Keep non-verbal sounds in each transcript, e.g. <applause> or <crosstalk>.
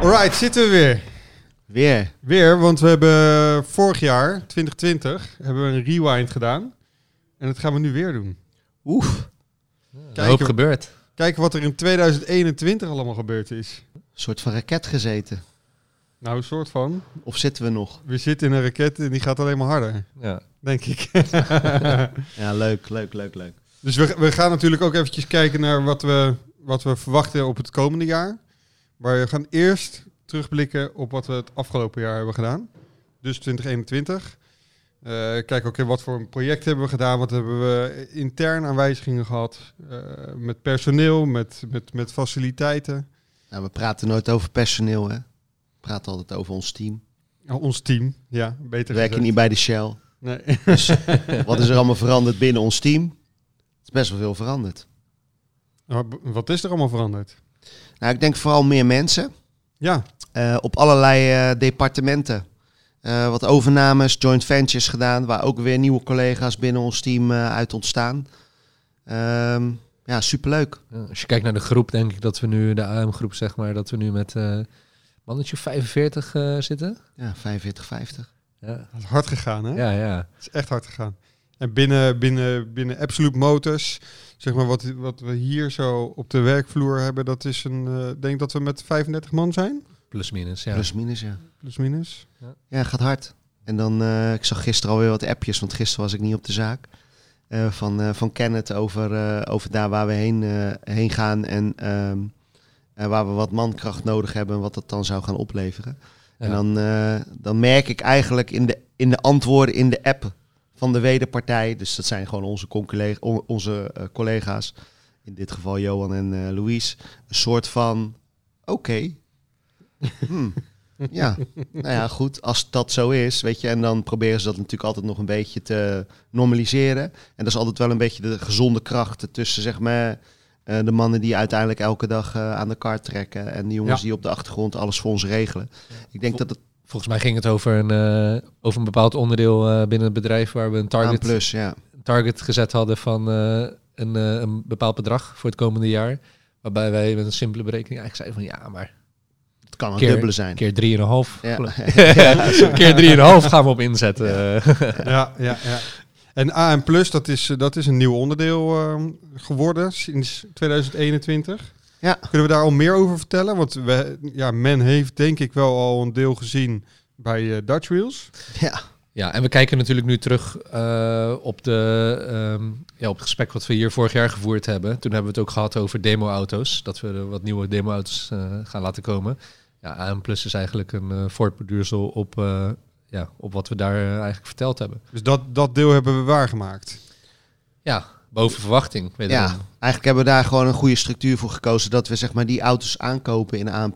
Alright, zitten we weer. Weer. Weer, want we hebben vorig jaar, 2020, hebben we een rewind gedaan. En dat gaan we nu weer doen. Oef. Een hoop gebeurd. kijken wat er in 2021 allemaal gebeurd is. Een soort van raket gezeten. Nou, een soort van. Of zitten we nog? We zitten in een raket en die gaat alleen maar harder, Ja. denk ik. <laughs> Ja, leuk, leuk, leuk, leuk. dus we, we gaan natuurlijk ook eventjes kijken naar wat we, wat we verwachten op het komende jaar. Maar we gaan eerst terugblikken op wat we het afgelopen jaar hebben gedaan. Dus 2021. Eh kijk ook wat voor een project hebben we gedaan. Wat hebben we intern aan wijzigingen gehad. eh, met personeel, met, met, met faciliteiten. Nou, we praten nooit over personeel, hè. We praten altijd over ons team. Oh, ons team, ja, beter We werken niet bij de Shell. Nee. <laughs> Wat is er allemaal veranderd binnen ons team? Het is best wel veel veranderd. Wat is er allemaal veranderd? Nou, ik denk vooral meer mensen. Ja, eh, op allerlei eh, departementen. Eh, wat overnames, joint ventures gedaan, waar ook weer nieuwe collega's binnen ons team eh, uit ontstaan. Ehm, ja, superleuk. Ja, Als je kijkt naar de groep, denk ik dat we nu, de AM-groep zeg maar, dat we nu met eh mannetje 45 eh, zitten. Ja, 45, 50. Ja, dat is hard gegaan, hè? ja. ja. Het is echt hard gegaan. En binnen, binnen, binnen Absolute Motors, zeg maar wat, wat we hier zo op de werkvloer hebben, dat is een, eh, ik denk dat we met 35 man zijn, Plus minus, ja. Plus minus, ja. plus minus. Ja, gaat hard. En dan, eh, ik zag gisteren alweer wat appjes, want gisteren was ik niet op de zaak. eh, van, eh, van Kenneth over, eh, over daar waar we heen, eh, heen gaan en ehm, eh, waar we wat mankracht nodig hebben en wat dat dan zou gaan opleveren. En Ja. dan, eh, dan merk ik eigenlijk in de, in de antwoorden in de app van de wederpartij, dus dat zijn gewoon onze, on- onze eh, collega's, in dit geval Johan en eh Louise, een soort van, oké, Hmm. ja, nou ja, goed, als dat zo is, weet je, en dan proberen ze dat natuurlijk altijd nog een beetje te normaliseren. En dat is altijd wel een beetje de gezonde kracht tussen, zeg maar, eh, de mannen die uiteindelijk elke dag aan de kar trekken en die jongens Ja. die op de achtergrond alles voor ons regelen. Ik denk dat het Volgens mij ging het over een, eh, over een bepaald onderdeel eh, binnen het bedrijf waar we een aan target, plus, ja. een target gezet hadden van eh, een, eh, een bepaald bedrag voor het komende jaar. Waarbij wij met een simpele berekening eigenlijk zeiden van ja, maar Het kan een Keer- dubbele zijn. keer 3,5. <laughs> Ja. keer 3,5 gaan we op inzetten. Ja, <laughs> ja, ja. En AM Plus, dat is, dat is een nieuw onderdeel eh, geworden sinds 2021. Ja. Kunnen we daar al meer over vertellen? Want we, ja, men heeft denk ik wel al een deel gezien bij eh, Dutch Wheels. ja. Ja, en we kijken natuurlijk nu terug eh, op, de, ehm, ja, op het gesprek wat we hier vorig jaar gevoerd hebben. Toen hebben we het ook gehad over demo-auto's. Dat we er wat nieuwe demo-auto's eh, gaan laten komen. Ja, AM Plus is eigenlijk een eh voortborduursel op, eh, ja, op wat we daar eigenlijk verteld hebben. Dus dat, dat deel hebben we waargemaakt. Ja, boven verwachting. ja, eigenlijk hebben we daar gewoon een goede structuur voor gekozen. Dat we zeg maar die auto's aankopen in A+.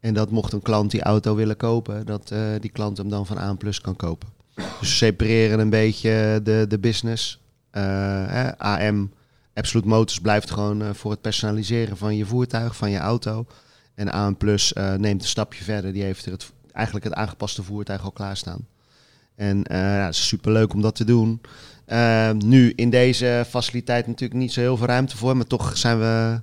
En dat mocht een klant die auto willen kopen, dat eh, die klant hem dan van A+, kan kopen. Dus we separeren een beetje de, de business. Eh, AM, Absolute Motors blijft gewoon eh, voor het personaliseren van je voertuig, van je auto. En AM Plus eh, neemt een stapje verder. Die heeft er het, eigenlijk het aangepaste voertuig al klaarstaan. En ja, het is superleuk om dat te doen. Eh, nu in deze faciliteit natuurlijk niet zo heel veel ruimte voor, maar toch zijn we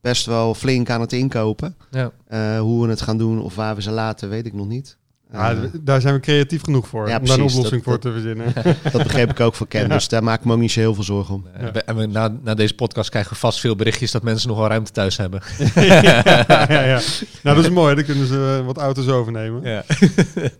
best wel flink aan het inkopen. Ja. Eh, hoe we het gaan doen of waar we ze laten, weet ik nog niet. Ja, Eh, daar zijn we creatief genoeg voor. Ja, om daar een oplossing Dat- voor te verzinnen. <laughs> <laughs> dat begreep ik ook van Ken, dus daar maak ik me ook niet zo heel veel zorgen om. En we- En we, na, na deze podcast krijgen we vast veel berichtjes dat mensen nog wel ruimte thuis hebben. <laughs> ja, ja, ja. Nou, dat is mooi. Dan kunnen ze eh, wat auto's overnemen. Ja.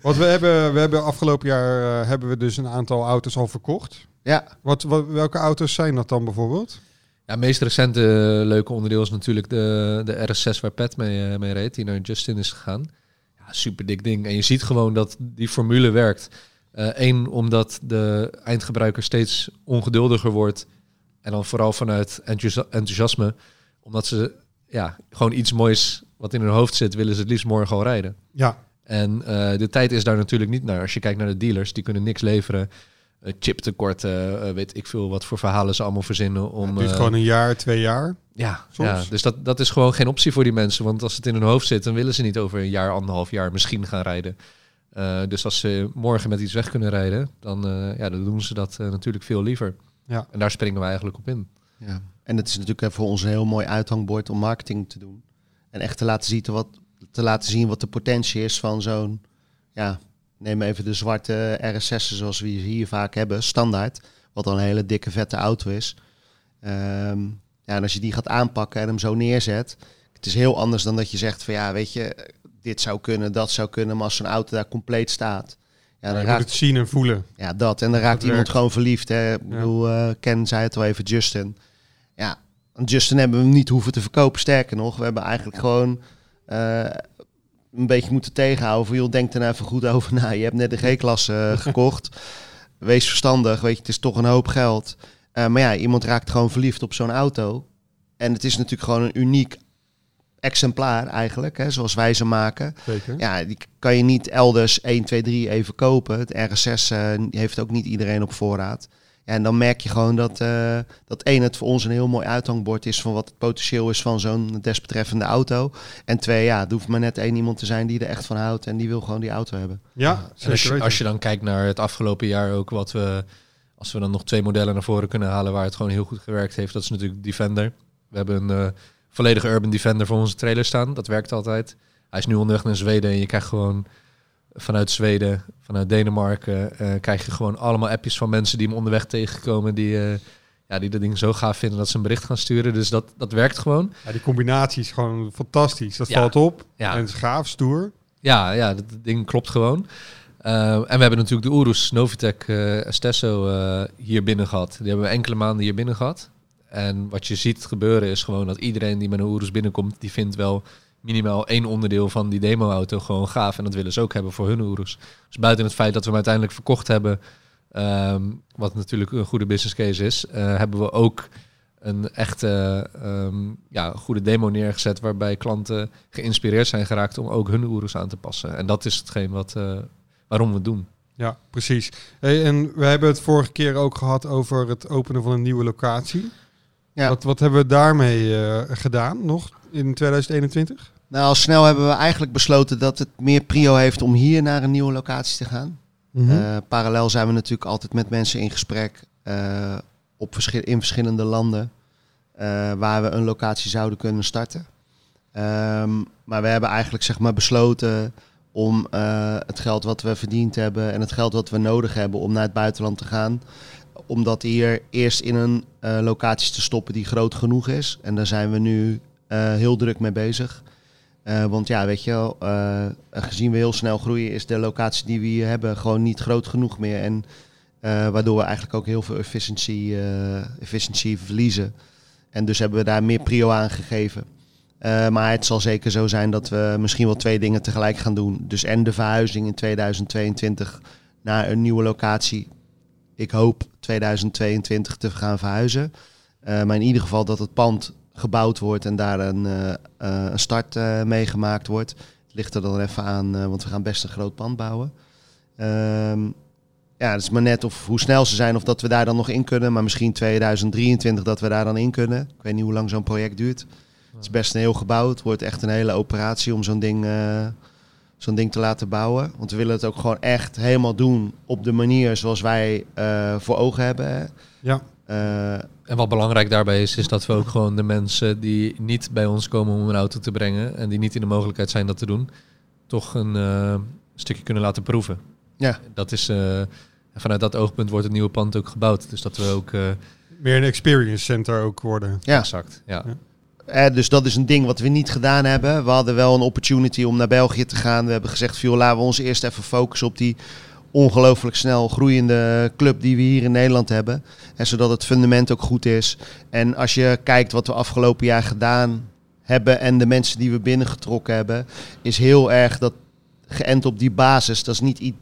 Want we hebben, we hebben afgelopen jaar eh, hebben we dus een aantal auto's al verkocht. Ja, Wat, wat, welke auto's zijn dat dan bijvoorbeeld? Ja, het meest recente eh, leuke onderdeel is natuurlijk de, de RS6 waar Pat mee, eh, mee reed, die naar Justin is gegaan. Ja, super dik ding. En je ziet gewoon dat die formule werkt. Eén, omdat de eindgebruiker steeds ongeduldiger wordt. En dan vooral vanuit enthousi- enthousiasme. Omdat ze ja, gewoon iets moois wat in hun hoofd zit, willen ze het liefst morgen al rijden. Ja, En eh, de tijd is daar natuurlijk niet naar. Als je kijkt naar de dealers, die kunnen niks leveren. Uh, chiptekorten, eh, weet ik veel wat voor verhalen ze allemaal verzinnen. Om, het duurt eh, gewoon een jaar, twee jaar. ja, soms. ja, dus dat, dat is gewoon geen optie voor die mensen. Want als het in hun hoofd zit, dan willen ze niet over een jaar, anderhalf jaar misschien gaan rijden. Eh, dus als ze morgen met iets weg kunnen rijden, dan, eh, ja, dan doen ze dat eh, natuurlijk veel liever. Ja. En daar springen we eigenlijk op in. Ja. En het is natuurlijk voor ons een heel mooi uithangbord om marketing te doen. En echt te laten zien wat, te laten zien wat de potentie is van zo'n, ja, neem even de zwarte RS6'en zoals we hier vaak hebben, standaard. Wat een hele dikke vette auto is. Ehm, ja, en als je die gaat aanpakken en hem zo neerzet, het is heel anders dan dat je zegt van ja, weet je, dit zou kunnen, dat zou kunnen, maar als zo'n auto daar compleet staat, ja, dan raakt, het zien en voelen. ja, dat. En dan raakt Dat iemand werkt. gewoon verliefd. Hè. Ik bedoel, eh, Ken zei het al even, Justin. Ja, Justin hebben we hem niet hoeven te verkopen. Sterker nog, we hebben eigenlijk gewoon eh, een beetje moeten tegenhouden. Van, joh, denk er nou even goed over na. Je hebt net de G-klasse eh, <laughs> gekocht. Wees verstandig, weet je, het is toch een hoop geld. Eh, maar ja, iemand raakt gewoon verliefd op zo'n auto. En het is natuurlijk gewoon een uniek exemplaar eigenlijk, hè, zoals wij ze maken. Zeker. Ja, die kan je niet elders 1, 2, 3 even kopen. Het RS6 eh, heeft ook niet iedereen op voorraad. Ja, en dan merk je gewoon dat, eh, dat één, het voor ons een heel mooi uithangbord is van wat het potentieel is van zo'n desbetreffende auto. En twee, ja, het hoeft maar net één iemand te zijn die er echt van houdt en die wil gewoon die auto hebben. Ja, En zeker als, je, weten. als je dan kijkt naar het afgelopen jaar ook wat we, als we dan nog twee modellen naar voren kunnen halen waar het gewoon heel goed gewerkt heeft, dat is natuurlijk Defender. We hebben een eh, volledige Urban Defender voor onze trailer staan. Dat werkt altijd. Hij is nu onderweg naar Zweden en je krijgt gewoon vanuit Zweden, vanuit Denemarken, eh, krijg je gewoon allemaal appjes van mensen die hem onderweg tegenkomen, die, eh, ja, die dat ding zo gaaf vinden dat ze een bericht gaan sturen. Dus dat, dat werkt gewoon. Ja, die combinatie is gewoon fantastisch. Dat Ja. valt op. Ja. En het is gaaf, stoer. Ja, ja, dat dat ding klopt gewoon. Eh, en we hebben natuurlijk de Urus Novitec eh Estesso hier binnen gehad. Die hebben we enkele maanden hier binnen gehad. En wat je ziet gebeuren is gewoon dat iedereen die met een Urus binnenkomt, die vindt wel minimaal één onderdeel van die demo-auto gewoon gaaf. En dat willen ze ook hebben voor hun Urus. Dus buiten het feit dat we hem uiteindelijk verkocht hebben, ehm, wat natuurlijk een goede business case is, eh, hebben we ook een echte ehm, ja, goede demo neergezet waarbij klanten geïnspireerd zijn geraakt om ook hun Urus aan te passen. En dat is hetgeen wat, eh, waarom we het doen. Ja, precies. Hey, en we hebben het vorige keer ook gehad over het openen van een nieuwe locatie. Ja. Wat, wat hebben we daarmee eh, gedaan nog in 2021? Nou, al snel hebben we eigenlijk besloten dat het meer prio heeft om hier naar een nieuwe locatie te gaan. Mhm. Eh, parallel zijn we natuurlijk altijd met mensen in gesprek eh, op verschil, in verschillende landen eh, waar we een locatie zouden kunnen starten. Ehm, maar we hebben eigenlijk zeg maar besloten om het geld wat we verdiend hebben en het geld wat we nodig hebben om naar het buitenland te gaan, om dat hier eerst in een locatie te stoppen die groot genoeg is. En daar zijn we nu heel druk mee bezig. Eh, want ja, weet je wel, eh, gezien we heel snel groeien, is de locatie die we hier hebben gewoon niet groot genoeg meer. En eh, waardoor we eigenlijk ook heel veel efficiëntie, efficiëntie verliezen. En dus hebben we daar meer prio aan gegeven. Maar het zal zeker zo zijn dat we misschien wel twee dingen tegelijk gaan doen. Dus en de verhuizing in 2022 naar een nieuwe locatie. Ik hoop 2022 te gaan verhuizen. Maar in ieder geval dat het pand gebouwd wordt en daar een, eh, eh, een start eh meegemaakt wordt. Het ligt er dan even aan, want we gaan best een groot pand bouwen. Ehm, ja, het is maar net of hoe snel ze zijn of dat we daar dan nog in kunnen. Maar misschien 2023 dat we daar dan in kunnen. Ik weet niet hoe lang zo'n project duurt. Het is best een heel gebouw. Het wordt echt een hele operatie om zo'n ding, zo'n ding te laten bouwen. Want we willen het ook gewoon echt helemaal doen op de manier zoals wij voor ogen hebben. Ja. En wat belangrijk daarbij is, is dat we ook gewoon de mensen die niet bij ons komen om een auto te brengen en die niet in de mogelijkheid zijn dat te doen, toch een eh, stukje kunnen laten proeven. ja, Dat is, eh, en vanuit dat oogpunt wordt het nieuwe pand ook gebouwd. Dus dat we ook, eh, Meer een experience center ook worden. ja. exact, ja. Ja. Eh, dus dat is een ding wat we niet gedaan hebben. We hadden wel een opportunity om naar België te gaan. We hebben gezegd, joh, laten we ons eerst even focussen op die ongelooflijk snel groeiende club die we hier in Nederland hebben. En zodat het fundament ook goed is. En als je kijkt wat we afgelopen jaar gedaan hebben en de mensen die we binnengetrokken hebben, is heel erg dat geënt op die basis. Dat is niet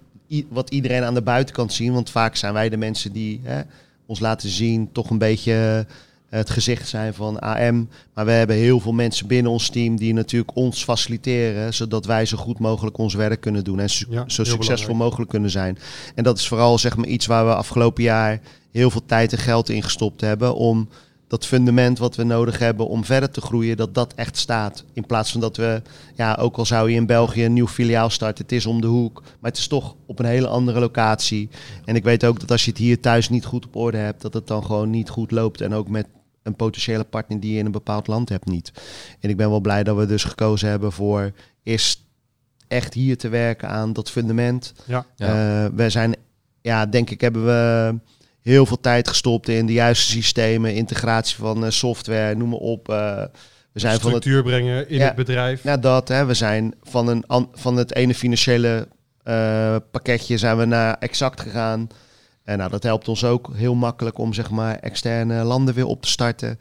wat iedereen aan de buitenkant ziet. Want vaak zijn wij de mensen die hè, ons laten zien, toch een beetje het gezicht zijn van AM. Maar we hebben heel veel mensen binnen ons team die natuurlijk ons faciliteren, zodat wij zo goed mogelijk ons werk kunnen doen en su- Ja, zo succesvol belangrijk. mogelijk kunnen zijn. En dat is vooral zeg maar iets waar we afgelopen jaar heel veel tijd en geld in gestopt hebben om dat fundament wat we nodig hebben om verder te groeien, dat dat echt staat. In plaats van dat we, ja, ook al zou je in België een nieuw filiaal starten, het is om de hoek, maar het is toch op een hele andere locatie. En ik weet ook dat als je het hier thuis niet goed op orde hebt, dat het dan gewoon niet goed loopt. En ook met een potentiële partner die je in een bepaald land hebt niet. En ik ben wel blij dat we dus gekozen hebben voor eerst echt hier te werken aan dat fundament. Ja. Ja. Eh, we zijn, ja, denk ik, hebben we heel veel tijd gestopt in de juiste systemen, integratie van eh, software, noem maar op. Eh, we zijn van het Structuur brengen in Ja. het bedrijf. ja, dat. Hè. We zijn van, een, an- van het ene financiële eh, pakketje zijn we naar exact gegaan. En nou, dat helpt ons ook heel makkelijk om zeg maar externe landen weer op te starten.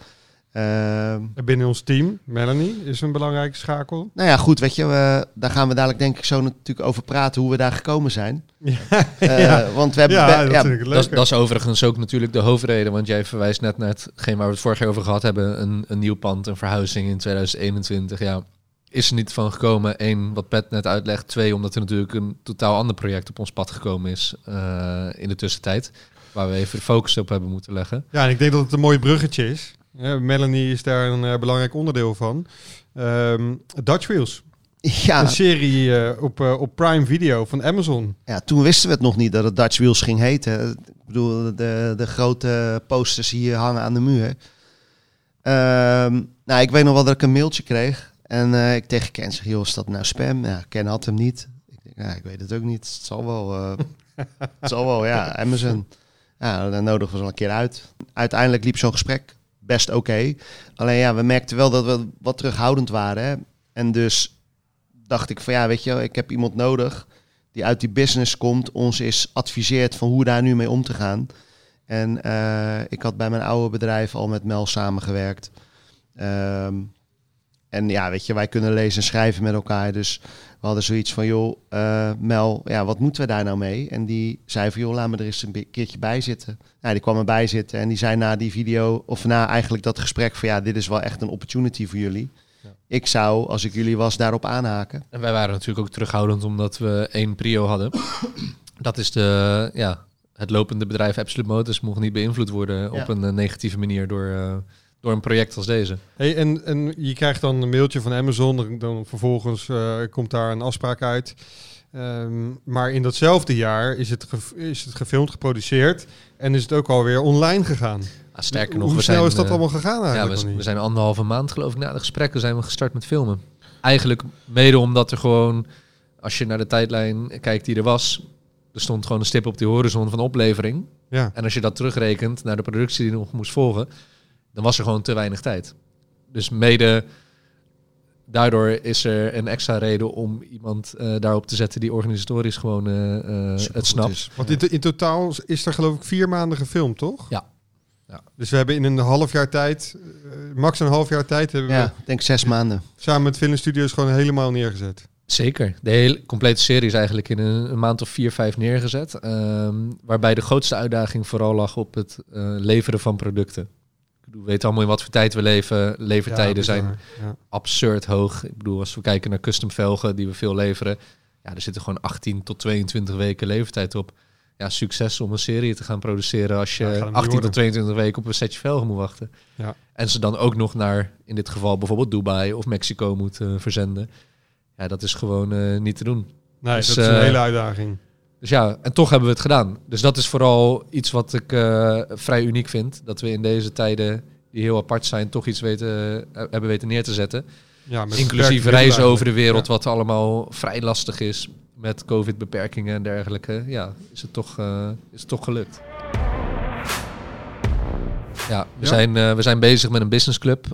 Ehm, En Binnen ons team, Melanie, is een belangrijke schakel. nou ja, goed, weet je, we, daar gaan we dadelijk denk ik zo natuurlijk over praten hoe we daar gekomen zijn. <laughs> Eh, Ja. Want we hebben ja, dat ja, dat is overigens ook natuurlijk de hoofdreden, want jij verwijst net naar hetgeen waar we het vorig jaar over gehad hebben. Een, een nieuw pand, een verhuizing in 2021. Ja, is er niet van gekomen. Eén, wat Pet net uitlegt. Twee, omdat er natuurlijk een totaal ander project op ons pad gekomen is eh, in de tussentijd. Waar we even de focus op hebben moeten leggen. Ja, en ik denk dat het een mooi bruggetje is. Melanie is daar een eh, belangrijk onderdeel van. Ehm, Dutch Wheels. ja, Een serie eh, op, eh, op Prime Video van Amazon. ja, toen wisten we het nog niet dat het Dutch Wheels ging heten. Ik bedoel, de, de grote posters hier hangen aan de muur. Ehm, nou, ik weet nog wel dat ik een mailtje kreeg. En ik tegen Ken zeg, joh, is dat nou spam? Ja, Ken had hem niet. Ik denk, ja, ik weet het ook niet. Het zal wel, <laughs> het zal wel, ja, Amazon. Ja, dan nodigen we ze al een keer uit. Uiteindelijk liep zo'n gesprek best oké. Alleen ja, we merkten wel dat we wat terughoudend waren. Hè? En dus dacht ik van ja, weet je, ik heb iemand nodig die uit die business komt, ons is adviseert van hoe daar nu mee om te gaan. En eh, ik had bij mijn oude bedrijf al met Mel samengewerkt. Ehm, en ja, weet je, wij kunnen lezen en schrijven met elkaar. Dus we hadden zoiets van, joh, eh, Mel, ja, wat moeten we daar nou mee? En die zei van, joh, laat me er eens een keertje bij zitten. Nou, die kwam erbij zitten en die zei na die video, of na eigenlijk dat gesprek van, ja, dit is wel echt een opportunity voor jullie. Ja. Ik zou, als ik jullie was, daarop aanhaken. En wij waren natuurlijk ook terughoudend omdat we één prio hadden. <coughs> Dat is de, ja, het lopende bedrijf Absolute Motors mocht niet beïnvloed worden Ja. op een eh, negatieve manier door, eh, door een project als deze. Hey, en, en je krijgt dan een mailtje van Amazon. Dan, dan vervolgens eh, komt daar een afspraak uit. Ehm, maar in datzelfde jaar is het, is het gefilmd, geproduceerd. En is het ook alweer online gegaan. Ah, sterker Hoe nog, we snel zijn, is dat eh, allemaal gegaan Ja, eigenlijk? we, nog we zijn anderhalve maand geloof ik na de gesprekken zijn we gestart met filmen. Eigenlijk mede omdat er gewoon, als je naar de tijdlijn kijkt die er was, er stond gewoon een stip op die horizon van oplevering. ja. En als je dat terugrekent naar de productie die nog moest volgen, dan was er gewoon te weinig tijd. Dus mede daardoor is er een extra reden om iemand eh, daarop te zetten die organisatorisch gewoon eh, eh, het snapt. is. Want in, in totaal is er geloof ik vier maanden gefilmd, toch? Ja. Ja. Dus we hebben in een half jaar tijd, max een half jaar tijd, hebben Ja, we ik denk zes maanden. samen met Film Studios gewoon helemaal neergezet. Zeker. De hele complete serie is eigenlijk in een, een maand of vier, vijf neergezet. ehm, waarbij de grootste uitdaging vooral lag op het leveren van producten. Bedoel, we weten allemaal in wat voor tijd we leven. Levertijden Ja, zijn. Ja. absurd hoog. Ik bedoel, als we kijken naar custom velgen die we veel leveren. Ja, er zitten gewoon 18 tot 22 weken levertijd op. Ja, succes om een serie te gaan produceren als je Ja, gaat hem niet 18 worden. tot 22 weken op een setje velgen moet wachten. Ja. En ze dan ook nog naar, in dit geval bijvoorbeeld Dubai of Mexico moeten verzenden. Ja, dat is gewoon eh, niet te doen. Nee, Dus, dat is een eh, hele uitdaging. Dus ja, en toch hebben we het gedaan. Dus dat is vooral iets wat ik eh, vrij uniek vind. Dat we in deze tijden, die heel apart zijn, toch iets weten, eh, hebben weten neer te zetten. Ja, met Inclusief reizen over de wereld, Ja. wat allemaal vrij lastig is. Met covid-beperkingen en dergelijke. Ja, is het toch, eh, is het toch gelukt. Ja, we, Ja. Zijn, we zijn bezig met een businessclub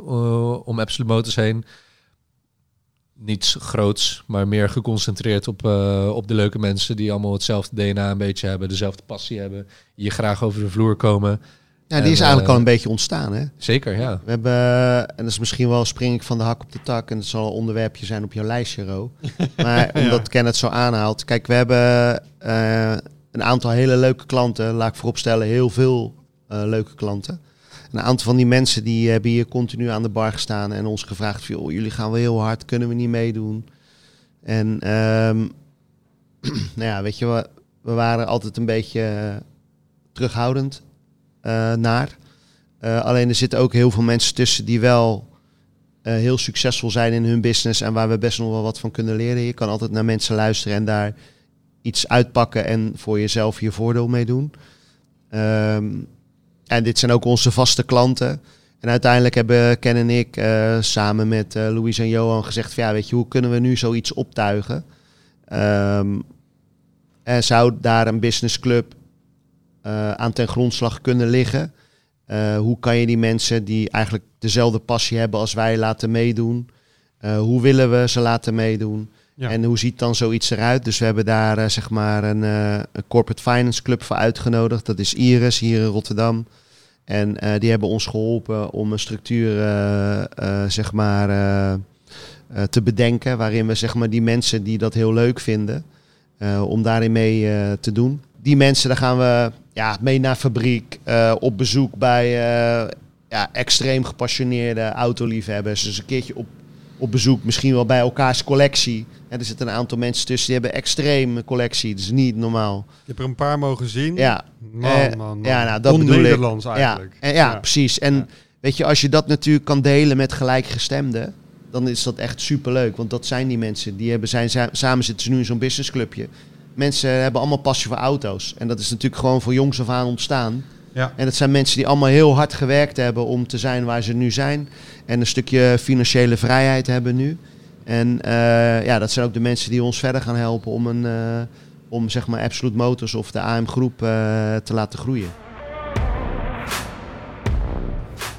om Absolute Motors heen. Niets groots, maar meer geconcentreerd op, eh, op de leuke mensen die allemaal hetzelfde DNA een beetje hebben, dezelfde passie hebben, hier graag over de vloer komen. Ja, die En, is eigenlijk eh, al een beetje ontstaan, hè? Zeker, ja. We hebben, en dat is misschien wel spring ik van de hak op de tak, en het zal een onderwerpje zijn op jouw lijstje, Ro. <laughs> Maar omdat Ken het zo aanhaalt. Kijk, we hebben eh, een aantal hele leuke klanten, laat ik vooropstellen, heel veel eh, leuke klanten. Een aantal van die mensen die hebben hier continu aan de bar gestaan en ons gevraagd: van, "Joh, jullie gaan wel heel hard, kunnen we niet meedoen? En ehm, <clears throat> nou ja, weet je, we, we waren altijd een beetje eh, terughoudend eh, naar. Eh, alleen er zitten ook heel veel mensen tussen die wel eh, heel succesvol zijn in hun business en waar we best nog wel wat van kunnen leren. Je kan altijd naar mensen luisteren en daar iets uitpakken en voor jezelf je voordeel mee doen. Ehm, en dit zijn ook onze vaste klanten. En uiteindelijk hebben Ken en ik eh, samen met eh Louise en Johan gezegd: van, ja, weet je, hoe kunnen we nu zoiets optuigen? Ehm, en zou daar een businessclub eh, aan ten grondslag kunnen liggen? Hoe kan je die mensen die eigenlijk dezelfde passie hebben als wij laten meedoen? Hoe willen we ze laten meedoen? En hoe ziet dan zoiets eruit? Dus we hebben daar eh, zeg maar een, eh, een corporate finance club voor uitgenodigd. Dat is Iris hier in Rotterdam. En eh, die hebben ons geholpen om een structuur zeg maar, te bedenken. Waarin we zeg maar, die mensen die dat heel leuk vinden, om daarin mee te doen. Die mensen, daar gaan we ja, mee naar fabriek, op bezoek bij ja, extreem gepassioneerde autoliefhebbers. Dus een keertje op, op bezoek, misschien wel bij elkaars collectie. En er zitten een aantal mensen tussen die hebben extreem collectie. Dat is niet normaal. Je hebt er een paar mogen zien. Ja, Man, Eh, man, man. ja, nou, dat bedoel ik. Nederlands eigenlijk. Ja, en, ja, precies. En Ja. weet je, als je dat natuurlijk kan delen met gelijkgestemden, dan is dat echt superleuk. Want dat zijn die mensen. Die hebben zijn, samen zitten ze nu in zo'n businessclubje. Mensen hebben allemaal passie voor auto's. En dat is natuurlijk gewoon van jongs af aan ontstaan. Ja. En dat zijn mensen die allemaal heel hard gewerkt hebben om te zijn waar ze nu zijn. En een stukje financiële vrijheid hebben nu. En eh, ja, dat zijn ook de mensen die ons verder gaan helpen om, een, eh, om zeg maar Absolute Motors of de AM Groep eh, te laten groeien.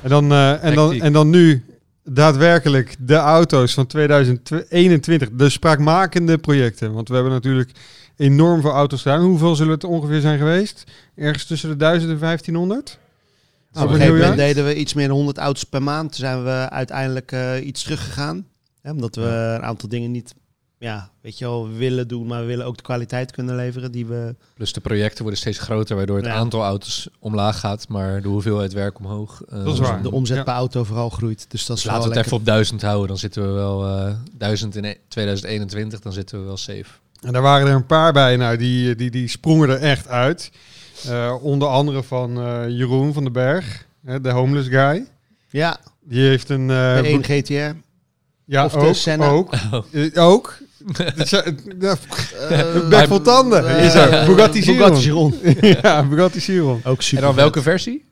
En dan, eh, en, dan, en dan nu daadwerkelijk de auto's van 2021, de spraakmakende projecten. Want we hebben natuurlijk enorm veel auto's gedaan. Hoeveel zullen het ongeveer zijn geweest? Ergens tussen de 1000 en 1500? Nou, op een gegeven moment deden we iets meer dan 100 auto's per maand. Toen zijn we uiteindelijk eh, iets teruggegaan. Hè, omdat we een aantal dingen niet, ja, weet je wel, willen doen. Maar we willen ook de kwaliteit kunnen leveren die we... Plus de projecten worden steeds groter, waardoor het Ja. aantal auto's omlaag gaat, maar de hoeveelheid werk omhoog. Eh, Dat is waar. De omzet Ja. per auto vooral groeit. Dus dat is Dus laten we het even op 1000 houden, dan zitten we wel eh 1000 in e- 2021, dan zitten we wel safe. En daar waren er een paar bij, nou, die, die, die sprongen er echt uit. Eh, onder andere van eh, Jeroen van den Berg, hè, de homeless guy. Ja, Die heeft een... eh, de boek- 1 GTR. ja, of de ook, Senna. ook. <laughs> Oh. Eh, ook. Eh, <laughs> Eh, bek vol tanden. eh, is er. Bugatti Chiron. Bugatti Chiron. <laughs> ja, Bugatti Chiron. Ook super. En dan welke versie?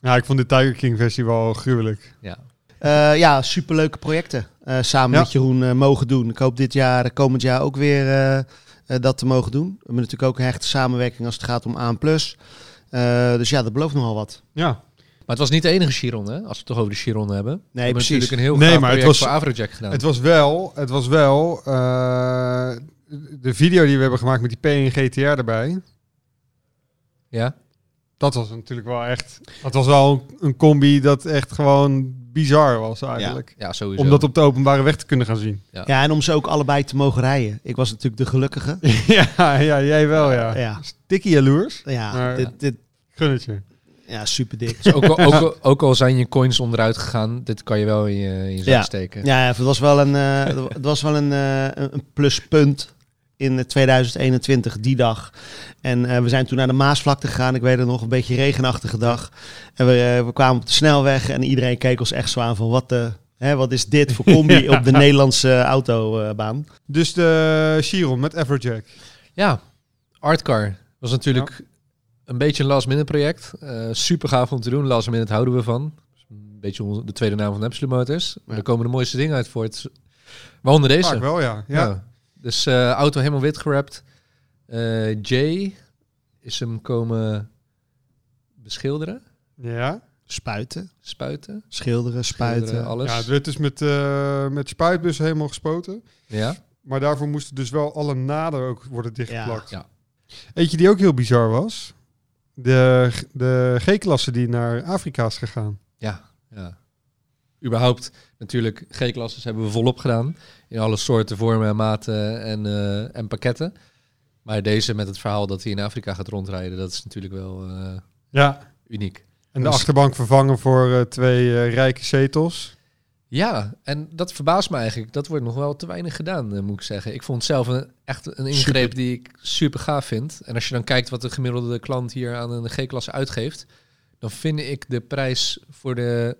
Ja, ik vond de Tiger King versie wel gruwelijk. Ja. Eh, ja, superleuke projecten. Eh, samen Ja. met Jeroen eh, mogen doen. Ik hoop dit jaar, komend jaar ook weer eh, eh, dat te mogen doen. We hebben natuurlijk ook een hechte samenwerking als het gaat om A+. Eh dus ja, dat belooft nogal wat. Ja, Maar het was niet de enige Chiron, hè? Als we het toch over de Chiron hebben. we hebben precies. natuurlijk een heel Nee, gaaf maar het was- voor Avrojack gedaan. het was wel, het was wel eh, de video die we hebben gemaakt met die PN GTR erbij. ja? Dat was natuurlijk wel echt, dat was wel een, een combi dat echt gewoon bizar was eigenlijk. ja, sowieso. Om dat op de openbare weg te kunnen gaan zien. Ja. Ja, en om ze ook allebei te mogen rijden. Ik was natuurlijk de gelukkige. <laughs> ja, ja, jij wel ja. Ja, Stikkie jaloers. ja, Maar- dit, dit, Gun het je. ja super dik. Dus ook, al, ook, al, ook al zijn je coins onderuit gegaan, dit kan je wel in je, in je zak Ja. steken. Ja, het was wel een, eh, het was wel een, eh, een een pluspunt in eh, 2021, die dag. En eh, we zijn toen naar de Maasvlakte gegaan. Ik weet het nog, een beetje regenachtige dag. En we, eh, we kwamen op de snelweg en iedereen keek ons echt zo aan van wat, de, hè, wat is dit voor <laughs> combi Ja. op de Nederlandse autobaan. Dus de Chiron met Everjack. Ja, Artcar was natuurlijk een beetje een last minute project. Eh, super gaaf om te doen. Last minute houden we van. Een beetje de tweede naam van Absolute Motors. Maar Ja. er komen de mooiste dingen uit voort. Waaronder deze. Vaak wel ja. ja. Ja. Dus eh, auto helemaal wit gerapt. Eh, Jay is hem komen beschilderen, Ja. Spuiten, spuiten, schilderen, spuiten. schilderen, alles. Ja, het werd dus met, eh met spuitbussen helemaal gespoten. Ja. Maar daarvoor moesten dus wel alle naden ook worden dichtgeplakt. Ja. Eentje die ook heel bizar was. De, de G-klasse die naar Afrika is gegaan. Ja, ja. Überhaupt, natuurlijk, G-klasses hebben we volop gedaan. In alle soorten, vormen en maten en, eh, en pakketten. Maar deze met het verhaal dat hij in Afrika gaat rondrijden, dat is natuurlijk wel eh, Ja. uniek. En de Dus- achterbank vervangen voor eh, twee rijke zetels. Ja, en dat verbaast me eigenlijk. Dat wordt nog wel te weinig gedaan, moet ik zeggen. Ik vond zelf een, echt een ingreep Super. die ik super gaaf vind. En als je dan kijkt wat de gemiddelde klant hier aan een G-klasse uitgeeft, dan vind ik de prijs voor de,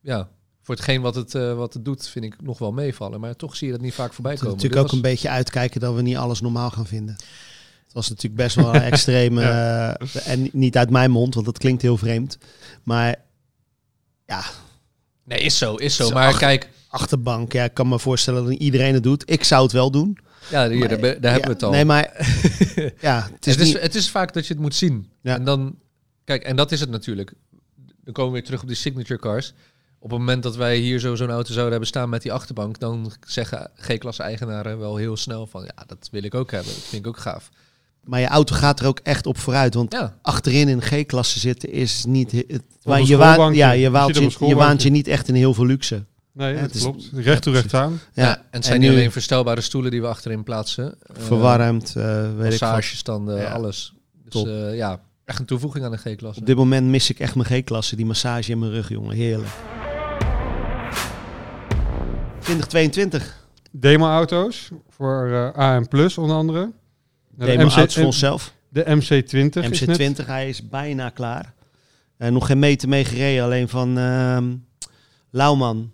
ja, voor hetgeen wat het, eh, wat het doet, vind ik nog wel meevallen. Maar toch zie je dat niet vaak voorbij Het komen. natuurlijk ook een beetje uitkijken dat we niet alles normaal gaan vinden. Het was natuurlijk best wel een <laughs> extreem, eh, en niet uit mijn mond, want dat klinkt heel vreemd. Maar Ja, Nee, is zo, is zo. Maar kijk, achterbank. Ja, ik kan me voorstellen dat iedereen het doet. Ik zou het wel doen. ja, hier, Maar- daar, daar hebben we het al. Nee, maar <laughs> ja, het is, het, is, niet... het is vaak dat je het moet zien. Ja. En dan, kijk, en dat is het natuurlijk. Dan komen we weer terug op die signature cars. Op het moment dat wij hier zo zo'n auto zouden hebben staan met die achterbank, dan zeggen G-klasse eigenaren wel heel snel van, ja, dat wil ik ook hebben. Dat vind ik ook gaaf. Maar je auto gaat er ook echt op vooruit. Want Ja, achterin in G-klasse zitten is niet... Het, waar je, waant, ja, Je een je, waant je niet echt in heel veel luxe. Nee, Ja, het is- klopt. Recht toe, recht aan. ja. en het zijn en niet nu- alleen verstelbare stoelen die we achterin plaatsen. Eh, Verwarmd, eh, weet ik wat. Massagestanden, Ja. alles. Dus Top. eh, ja, echt een toevoeging aan de G-klasse. Op dit moment mis ik echt mijn G-klasse. Die massage in mijn rug, jongen. Heerlijk. 2022. Demo-auto's voor eh, AM Plus onder andere. De Demo MC auto's voor onszelf. De MC20 is net. MC20, hij is bijna klaar. Eh, nog geen meter mee gereden, alleen van ehm Lauwman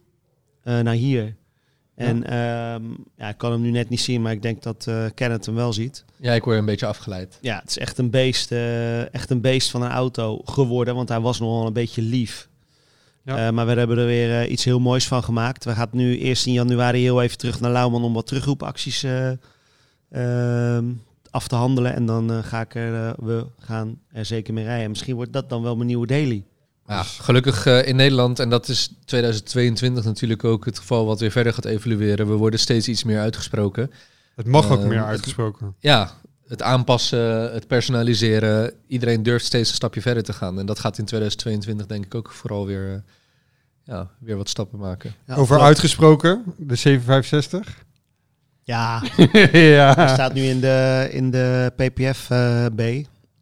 eh, naar hier. En ehm, ja, ik kan hem nu net niet zien, maar ik denk dat eh Kenneth hem wel ziet. Ja, ik word een beetje afgeleid. Ja, het is echt een beest, eh, echt een beest van een auto geworden, want hij was nogal een beetje lief. Ja. Eh, maar we hebben er weer eh, iets heel moois van gemaakt. We gaan nu eerst in januari heel even terug naar Lauwman om wat terugroepacties eh, ehm, af te handelen. En dan ga ik er, we gaan er zeker mee rijden. Misschien wordt dat dan wel mijn nieuwe daily. Ja, gelukkig in Nederland, en dat is 2022 natuurlijk ook het geval wat weer verder gaat evolueren. We worden steeds iets meer uitgesproken. Het mag ook Eh, meer het- uitgesproken. Ja, het aanpassen, het personaliseren. Iedereen durft steeds een stapje verder te gaan. En dat gaat in 2022 denk ik ook vooral weer, eh, ja, weer wat stappen maken. Ja, Over klopt. uitgesproken, de 765. Ja, hij <laughs> ja. staat nu in de, in de PPF eh, B.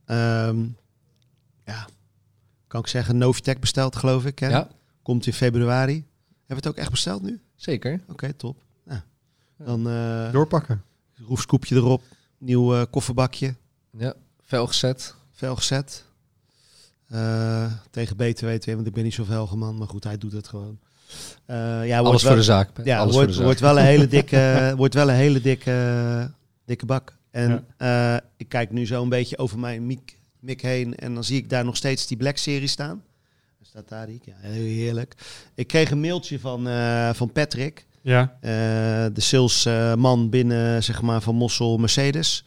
Ehm, ja, kan ik zeggen, Novitec besteld geloof ik. Hè? Ja, Komt in februari. Hebben we het ook echt besteld nu? zeker. Oké, top. Ja. Dan eh Doorpakken. roefscoopje erop, nieuw eh, kofferbakje, Ja, velgezet. vel gezet. Eh, tegen BTW 2, want ik ben niet zo velgeman, maar goed, hij doet het gewoon. Eh, ja, Alles wel, voor de zaak. Ja, Alles wordt, wordt wel een hele <laughs> dikke, wordt wel een hele dikke, dikke bak. En eh, ik kijk nu zo een beetje over mijn mic, mic heen en dan zie ik daar nog steeds die Black Serie staan. Staat daar die. Ja, heel heerlijk. Ik kreeg een mailtje van, eh, van Patrick. Ja. Eh, de salesman binnen zeg maar, van Mossel Mercedes.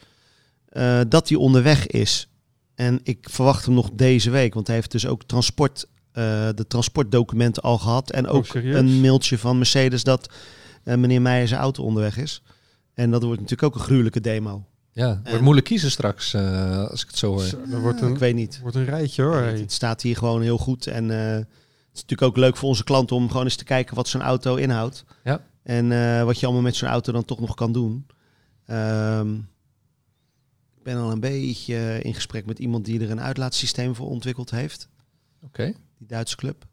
eh, dat hij onderweg is. En ik verwacht hem nog deze week. Want hij heeft dus ook transport, eh, de transportdocumenten al gehad. En Oh, ook een mailtje van Mercedes dat eh, meneer Meijer zijn auto onderweg is. En dat wordt natuurlijk ook een gruwelijke demo. Ja, het wordt En- moeilijk kiezen straks, eh, als ik het zo hoor. Zo, Dat wordt ik weet niet. wordt een rijtje hoor. Het staat hier gewoon heel goed. En eh, is natuurlijk ook leuk voor onze klanten om gewoon eens te kijken wat zo'n auto inhoudt. Ja. En eh, wat je allemaal met zo'n auto dan toch nog kan doen. Ehm, ik ben al een beetje in gesprek met iemand die er een uitlaatsysteem voor ontwikkeld heeft. Oké. Die Duitse club.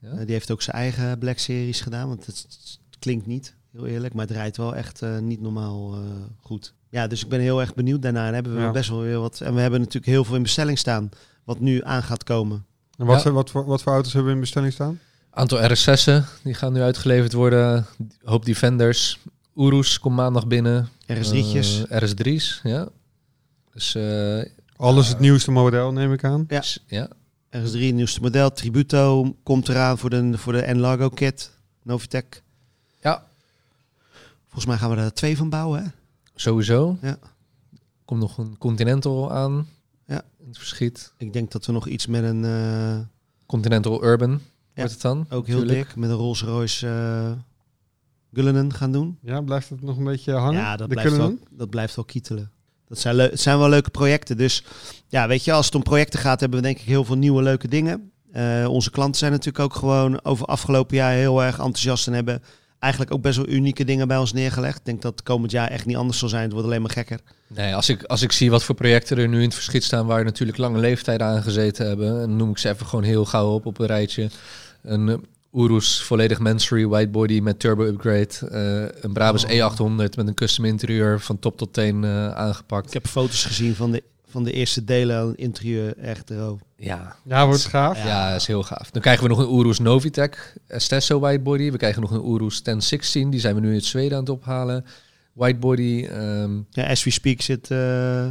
Ja. Eh, die heeft ook zijn eigen Black Series gedaan. Want het, het klinkt niet, heel eerlijk. Maar het rijdt wel echt eh, niet normaal eh, goed. Ja, dus ik ben heel erg benieuwd daarna. En hebben we Ja. best wel weer wat. En we hebben natuurlijk heel veel in bestelling staan. Wat nu aan gaat komen. En wat, Ja. wat, voor, wat voor auto's hebben we in bestelling staan? Aantal RS6'en, die gaan nu uitgeleverd worden. Hoop Defenders. Urus komt maandag binnen. RS3'tjes. Eh, RS3's, ja. Dus eh, Alles het nieuwste model, neem ik aan. Ja. ja. RS3, nieuwste model. Tributo komt eraan voor de, voor de Enlargo kit. Novitec. Ja. Volgens mij gaan we er twee van bouwen, hè? Sowieso. Ja. Komt nog een Continental aan. Ja. In het verschiet. Ik denk dat we nog iets met een... eh, Continental Urban Ja. wordt het dan. ook heel natuurlijk. dik. Met een Rolls Royce eh Cullinan gaan doen. Ja, blijft het nog een beetje hangen? Ja, dat de blijft, wel, dat blijft wel kietelen. Dat zijn, leu- het zijn wel leuke projecten. Dus ja, weet je, als het om projecten gaat, hebben we denk ik heel veel nieuwe leuke dingen. Eh, onze klanten zijn natuurlijk ook gewoon over afgelopen jaar heel erg enthousiast en hebben eigenlijk ook best wel unieke dingen bij ons neergelegd. Ik denk dat het komend jaar echt niet anders zal zijn. Het wordt alleen maar gekker. Nee, als ik, als ik zie wat voor projecten er nu in het verschiet staan... waar natuurlijk lange leeftijden aan gezeten hebben... en noem ik ze even gewoon heel gauw op op een rijtje. Een eh, Urus volledig Mansory whitebody met turbo upgrade. eh, een Brabus Oh. E800 met een custom interieur van top tot teen eh, aangepakt. Ik heb foto's gezien van de, van de eerste delen aan het interieur. Echt droog. Ja, Ja, wordt gaaf. ja. is heel gaaf. Dan krijgen we nog een Urus Novitec Estesso whitebody. We krijgen nog een Urus 1016. Die zijn we nu in Zweden aan het ophalen. Whitebody. ehm, Ja, as we speak zit, eh,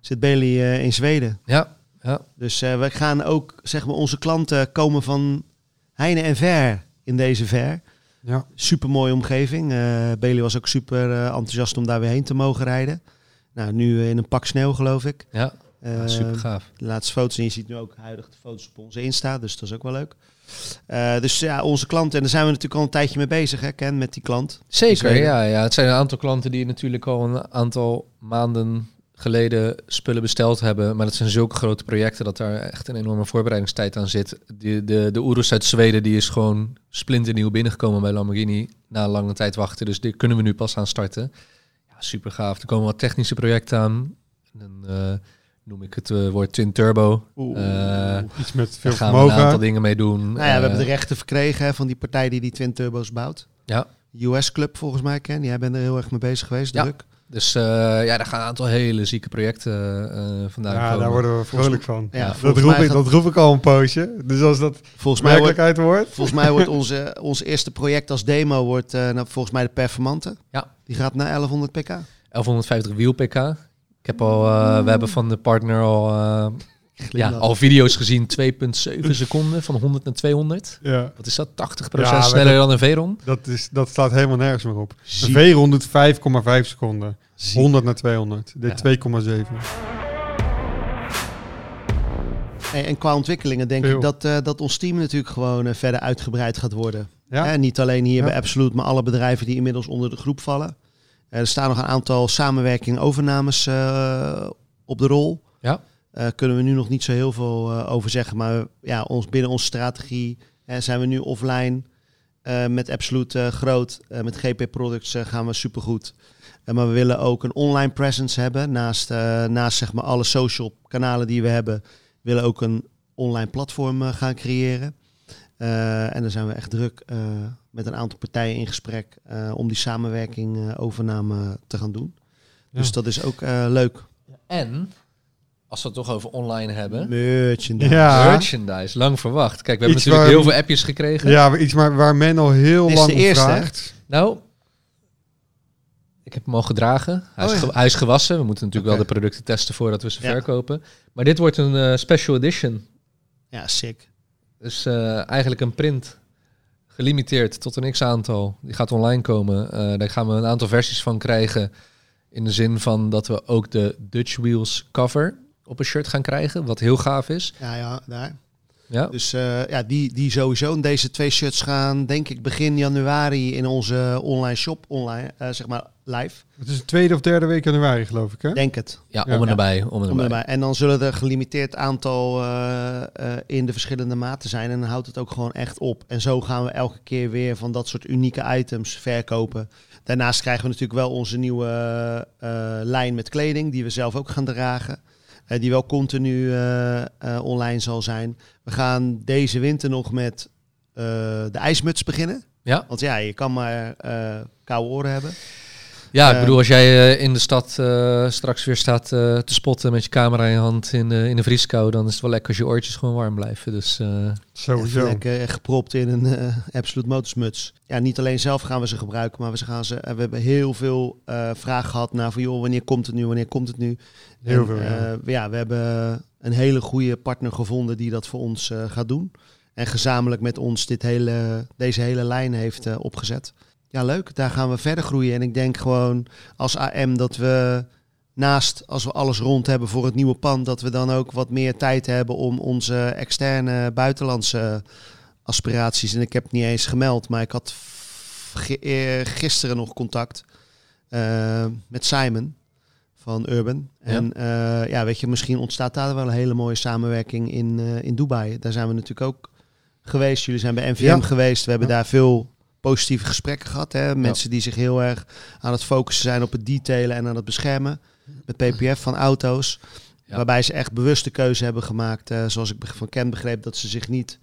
zit Bailey eh, in Zweden. ja, ja, Dus eh, we gaan ook, zeg maar, onze klanten komen van Heine en Ver in deze Ver. Ja. Super mooie omgeving. Eh Bailey was ook super eh, enthousiast om daar weer heen te mogen rijden. Nou, nu in een pak sneeuw geloof ik. Ja, Eh, super gaaf. de laatste foto's en je ziet nu ook huidig de foto's op onze Insta, dus dat is ook wel leuk. Eh, dus ja, onze klanten, en daar zijn we natuurlijk al een tijdje mee bezig, hè, Ken, met die klant. Zeker, Zweden. ja, ja. Het zijn een aantal klanten die natuurlijk al een aantal maanden geleden spullen besteld hebben. Maar dat zijn zulke grote projecten dat daar echt een enorme voorbereidingstijd aan zit. De, de, de Urus uit Zweden die is gewoon splinternieuw binnengekomen bij Lamborghini na een lange tijd wachten. Dus die kunnen we nu pas aan starten. Super gaaf. Er komen wat technische projecten aan. Dan eh, noem ik het eh, woord Twin Turbo. Oeh. Eh, Iets met Daar veel gaan we een aantal vermogen. dingen mee doen. nou ja, we hebben de rechten verkregen hè, van die partij die die Twin Turbo's bouwt. Ja. US Club volgens mij, Ken. Jij bent er heel erg mee bezig geweest, Ja. druk. Dus eh, ja, daar gaan een aantal hele zieke projecten eh vandaan Ja, komen. daar worden we vrolijk van. Ja, dat, roep ik, gaat- dat roep ik al een poosje. Dus als dat Volgens mij wordt, werkelijkheid wordt... volgens mij wordt onze, <laughs> ons eerste project als demo wordt, eh, nou, volgens mij de Performante. Ja. Die gaat naar 1100 pk. 1150 wiel pk. Ik heb al, eh, we hebben van de partner al, eh, ja, al video's gezien, 2,7 seconden van 100 naar 200. Ja, Wat is dat? 80% Ja, maar sneller dat- dan een Veyron? dat, is, dat staat helemaal nergens meer op. Een Ziek. V100 5,5 seconden. Ziek. 100 naar 200. Dit Ja. 2,7. Hey, en qua ontwikkelingen denk Veel. ik dat, eh, dat ons team natuurlijk gewoon eh, verder uitgebreid gaat worden. Ja? Hè, niet alleen hier Ja. bij Absolute, maar alle bedrijven die inmiddels onder de groep vallen. Eh, er staan nog een aantal samenwerking overnames eh, op de rol. Ja. Eh, kunnen we nu nog niet zo heel veel eh, over zeggen. Maar ja, ons, binnen onze strategie zijn we nu offline eh, met Absolute groot. Met GP Products gaan we supergoed. Maar we willen ook een online presence hebben. Naast, naast zeg maar alle social kanalen die we hebben, willen ook een online platform gaan creëren. En daar zijn we echt druk met een aantal partijen in gesprek om die samenwerking overname te gaan doen. Dus dat is ook leuk. En, als we het toch over online hebben, Merchandise. Ja. merchandise, lang verwacht. Kijk, we hebben Iets natuurlijk waar- heel veel appjes gekregen. Ja, iets maar waar men al heel is lang de eerste, hè? vraagt. Nou, ik heb hem al gedragen. Hij, Oh is, ja. ge- hij is gewassen. We moeten natuurlijk wel de producten testen voordat we ze Ja. verkopen. Maar dit wordt een eh, special edition. Ja, sick. Dus eh, eigenlijk een print. Gelimiteerd tot een x-aantal. Die gaat online komen. Eh, daar gaan we een aantal versies van krijgen. In de zin van dat we ook de Dutch Wheels cover op een shirt gaan krijgen. Wat heel gaaf is. Ja, ja, daar. Ja, Dus eh, ja, die, die sowieso. Deze twee shirts gaan, denk ik, begin januari in onze online shop, online, eh, zeg maar, live. Het is de tweede of derde week januari, geloof ik, hè? Denk het. ja, Ja. om en Ja. erbij. Om en Om erbij. erbij. En dan zullen er een gelimiteerd aantal eh, eh, in de verschillende maten zijn. En dan houdt het ook gewoon echt op. En zo gaan we elke keer weer van dat soort unieke items verkopen. Daarnaast krijgen we natuurlijk wel onze nieuwe eh, lijn met kleding, die we zelf ook gaan dragen. Die wel continu eh, eh, online zal zijn. We gaan deze winter nog met eh, de ijsmuts beginnen. Ja, Want ja, je kan maar koude oren hebben. Ja, ik Eh, bedoel, als jij eh, in de stad eh, straks weer staat eh, te spotten met je camera in je hand in, de in de vrieskou, dan is het wel lekker als je oortjes gewoon warm blijven. Dus eh, Sowieso. lekker gepropt in een eh Absolute Motorsmuts. Ja, niet alleen zelf gaan we ze gebruiken, maar we, gaan ze, we hebben heel veel eh vragen gehad naar van joh, wanneer komt het nu, wanneer komt het nu? Heel En, veel, ja. eh, ja, we hebben een hele goede partner gevonden die dat voor ons eh, gaat doen. En gezamenlijk met ons dit hele, deze hele lijn heeft eh, opgezet. Ja, leuk. Daar gaan we verder groeien. En ik denk gewoon als AM dat we naast, als we alles rond hebben voor het nieuwe pand, dat we dan ook wat meer tijd hebben om onze externe buitenlandse aspiraties. En ik heb het niet eens gemeld, maar ik had eh, gisteren nog contact eh, met Simon van Urban. En eh, ja, weet je, misschien ontstaat daar wel een hele mooie samenwerking in, in Dubai. Daar zijn we natuurlijk ook geweest. Jullie zijn bij NVM Ja. geweest. We hebben Ja. daar veel positieve gesprekken gehad. Hè? Mensen die zich heel erg aan het focussen zijn op het detailen en aan het beschermen. Met PPF van auto's. Ja. Waarbij ze echt bewuste keuze hebben gemaakt. eh, zoals ik van Ken begreep, dat ze zich niet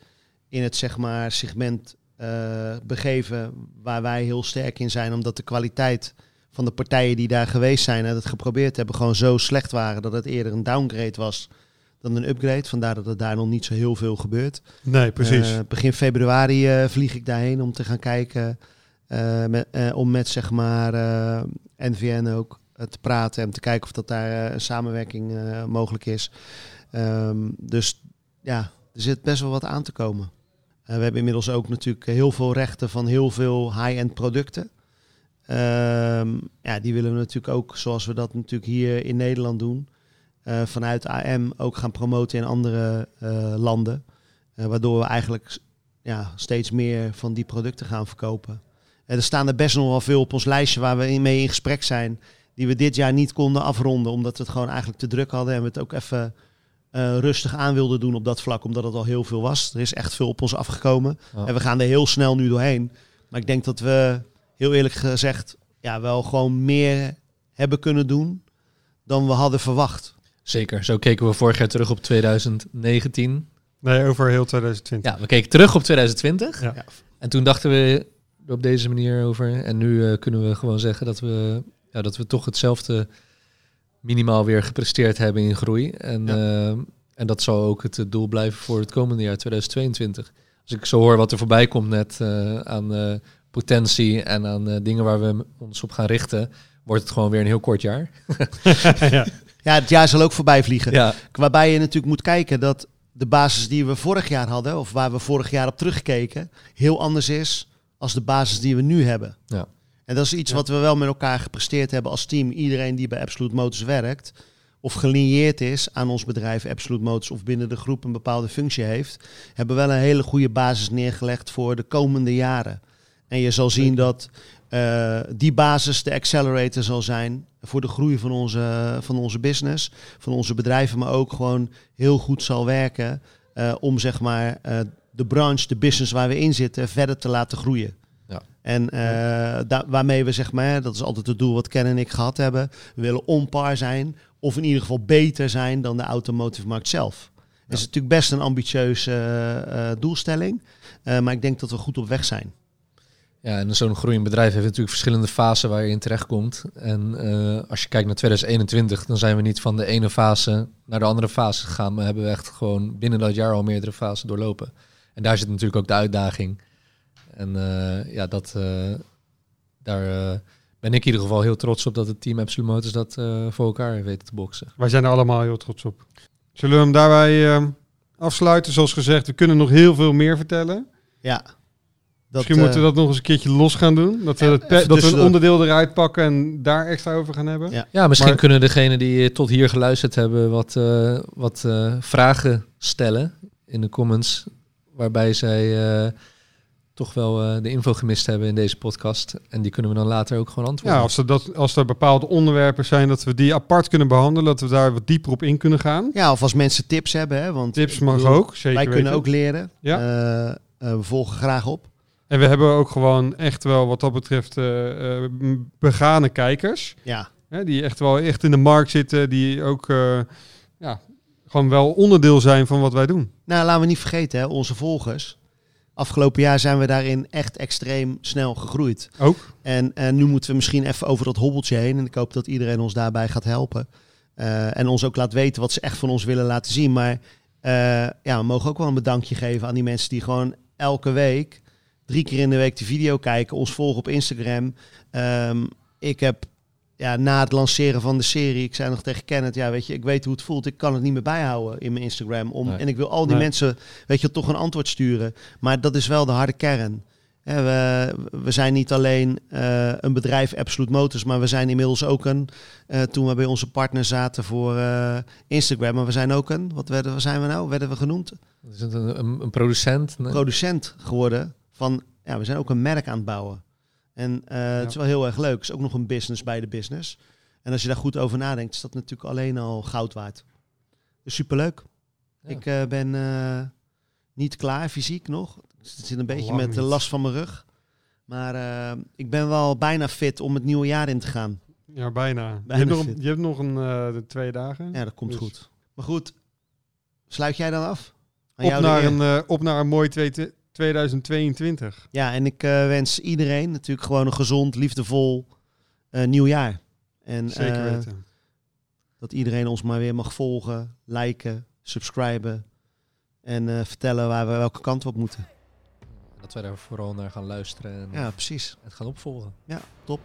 in het zeg maar, segment eh, begeven waar wij heel sterk in zijn. Omdat de kwaliteit van de partijen die daar geweest zijn en het geprobeerd hebben, gewoon zo slecht waren dat het eerder een downgrade was dan een upgrade. Vandaar dat er daar nog niet zo heel veel gebeurt. Nee, precies. Eh, begin februari eh, vlieg ik daarheen om te gaan kijken. eh, met, om met zeg maar NVN ook te praten en te kijken of dat daar een samenwerking mogelijk is. Ehm, dus ja, er zit best wel wat aan te komen. we hebben inmiddels ook natuurlijk heel veel rechten van heel veel high-end producten. Ehm, ja, die willen we natuurlijk ook, zoals we dat natuurlijk hier in Nederland doen, eh, vanuit AM ook gaan promoten in andere eh, landen. Eh, waardoor we eigenlijk ja, steeds meer van die producten gaan verkopen. En er staan er best nog wel veel op ons lijstje waar we in- mee in gesprek zijn. Die we dit jaar niet konden afronden, omdat we het gewoon eigenlijk te druk hadden. En we het ook even rustig aan wilden doen op dat vlak, omdat het al heel veel was. Er is echt veel op ons afgekomen. Ja. En we gaan er heel snel nu doorheen. Maar ik denk dat we, heel eerlijk gezegd, ja, wel gewoon meer hebben kunnen doen dan we hadden verwacht. Zeker. Zo keken we vorig jaar terug op 2019. Nee, over heel 2020. Ja, we keken terug op 2020. Ja. En toen dachten we er op deze manier over. En nu eh, kunnen we gewoon zeggen dat we, ja, dat we toch hetzelfde minimaal weer gepresteerd hebben in groei. En, eh, en dat zal ook het doel blijven voor het komende jaar 2022. Als ik zo hoor wat er voorbij komt net eh, aan eh, potentie en aan eh, dingen waar we ons op gaan richten, wordt het gewoon weer een heel kort jaar. <laughs> ja. Ja, het jaar zal ook voorbij vliegen. Ja, Waarbij je natuurlijk moet kijken dat de basis die we vorig jaar hadden, of waar we vorig jaar op teruggekeken, heel anders is als de basis die we nu hebben. Ja. En dat is iets Ja. wat we wel met elkaar gepresteerd hebben als team. Iedereen die bij Absolute Motors werkt, of gelineerd is aan ons bedrijf Absolute Motors, of binnen de groep een bepaalde functie heeft, hebben wel een hele goede basis neergelegd voor de komende jaren. En je zal zien dat eh, die basis de accelerator zal zijn voor de groei van onze, van onze business, van onze bedrijven, maar ook gewoon heel goed zal werken eh, om zeg maar eh, de branche, de business waar we in zitten, verder te laten groeien. Ja. En da- waarmee we zeg maar, dat is altijd het doel wat Ken en ik gehad hebben, we willen on par zijn of in ieder geval beter zijn dan de automotive markt zelf. Dat is natuurlijk best een ambitieuze doelstelling, maar ik denk dat we goed op weg zijn. Ja, en zo'n groeiend bedrijf heeft natuurlijk verschillende fasen waar je in terechtkomt. En eh, als je kijkt naar 2021, dan zijn we niet van de ene fase naar de andere fase gegaan, maar hebben we echt gewoon binnen dat jaar al meerdere fasen doorlopen. En daar zit natuurlijk ook de uitdaging. En eh, ja, dat, eh, daar ben ik in ieder geval heel trots op dat het team Absolute Motors dat eh, voor elkaar heeft weten te boksen. Wij zijn er allemaal heel trots op. Zullen we hem daarbij eh, afsluiten? Zoals gezegd, we kunnen nog heel veel meer vertellen. Ja. Misschien moeten we eh, dat nog eens een keertje los gaan doen. Dat we, Ja, het pe- even dat we een onderdeel eruit pakken en daar extra over gaan hebben. Ja. Ja, misschien Maar- kunnen degenen die tot hier geluisterd hebben wat, eh, wat eh, vragen stellen in de comments. Waarbij zij eh, toch wel eh, de info gemist hebben in deze podcast. En die kunnen we dan later ook gewoon antwoorden. Ja, als er, dat, als er bepaalde onderwerpen zijn dat we die apart kunnen behandelen, dat we daar wat dieper op in kunnen gaan. Ja, of als mensen tips hebben, hè, want Tips mag bedoel, ook, zeker Wij kunnen weten. ook leren. Ja. Eh, eh, we volgen graag op. En we hebben ook gewoon echt wel wat dat betreft eh, eh, begane kijkers. Ja, Hè, die echt wel echt in de markt zitten, die ook eh, ja, gewoon wel onderdeel zijn van wat wij doen. nou laten we niet vergeten, hè, onze volgers. Afgelopen jaar zijn we daarin echt extreem snel gegroeid. Ook. En, en nu moeten we misschien even over dat hobbeltje heen. En ik hoop dat iedereen ons daarbij gaat helpen. En ons ook laat weten wat ze echt van ons willen laten zien. Maar ja, we mogen ook wel een bedankje geven aan die mensen die gewoon elke week, drie keer in de week de video kijken, ons volgen op Instagram. Ehm, ik heb ja, na het lanceren van de serie, ik zei nog tegen Kenneth, ja, weet je, ik weet hoe het voelt. Ik kan het niet meer bijhouden in mijn Instagram. Om, Nee. En ik wil al die Nee. mensen, weet je, toch een antwoord sturen. Maar dat is wel de harde kern. We, we zijn niet alleen eh, een bedrijf Absolute Motors, maar we zijn inmiddels ook een, eh, toen we bij onze partner zaten voor eh, Instagram, maar we zijn ook een, wat, werden, wat zijn we nou, werden we genoemd? Is het een, een, een producent? Nee. Producent geworden van, ja, we zijn ook een merk aan het bouwen. En eh, het is wel heel erg leuk. Het is ook nog een business bij de business. En als je daar goed over nadenkt, is dat natuurlijk alleen al goud waard. Dus superleuk. Ja. Ik eh, ben eh, niet klaar fysiek nog. Ik zit een beetje Lang met de last van mijn rug. Maar ik ben wel bijna fit om het nieuwe jaar in te gaan. Ja, bijna. Bijna je, hebt nog, je hebt nog een twee dagen. Ja, dat komt Dus- goed. Maar goed, sluit jij dan af? Aan Op naar, een, op naar een mooi twee- 2022. Ja, en ik eh, wens iedereen natuurlijk gewoon een gezond, liefdevol eh, nieuw jaar. En Zeker eh, weten. dat iedereen ons maar weer mag volgen, liken, subscriben. En eh, vertellen waar we welke kant we op moeten. Dat wij daar vooral naar gaan luisteren en Ja, precies. het gaan opvolgen. Ja, top.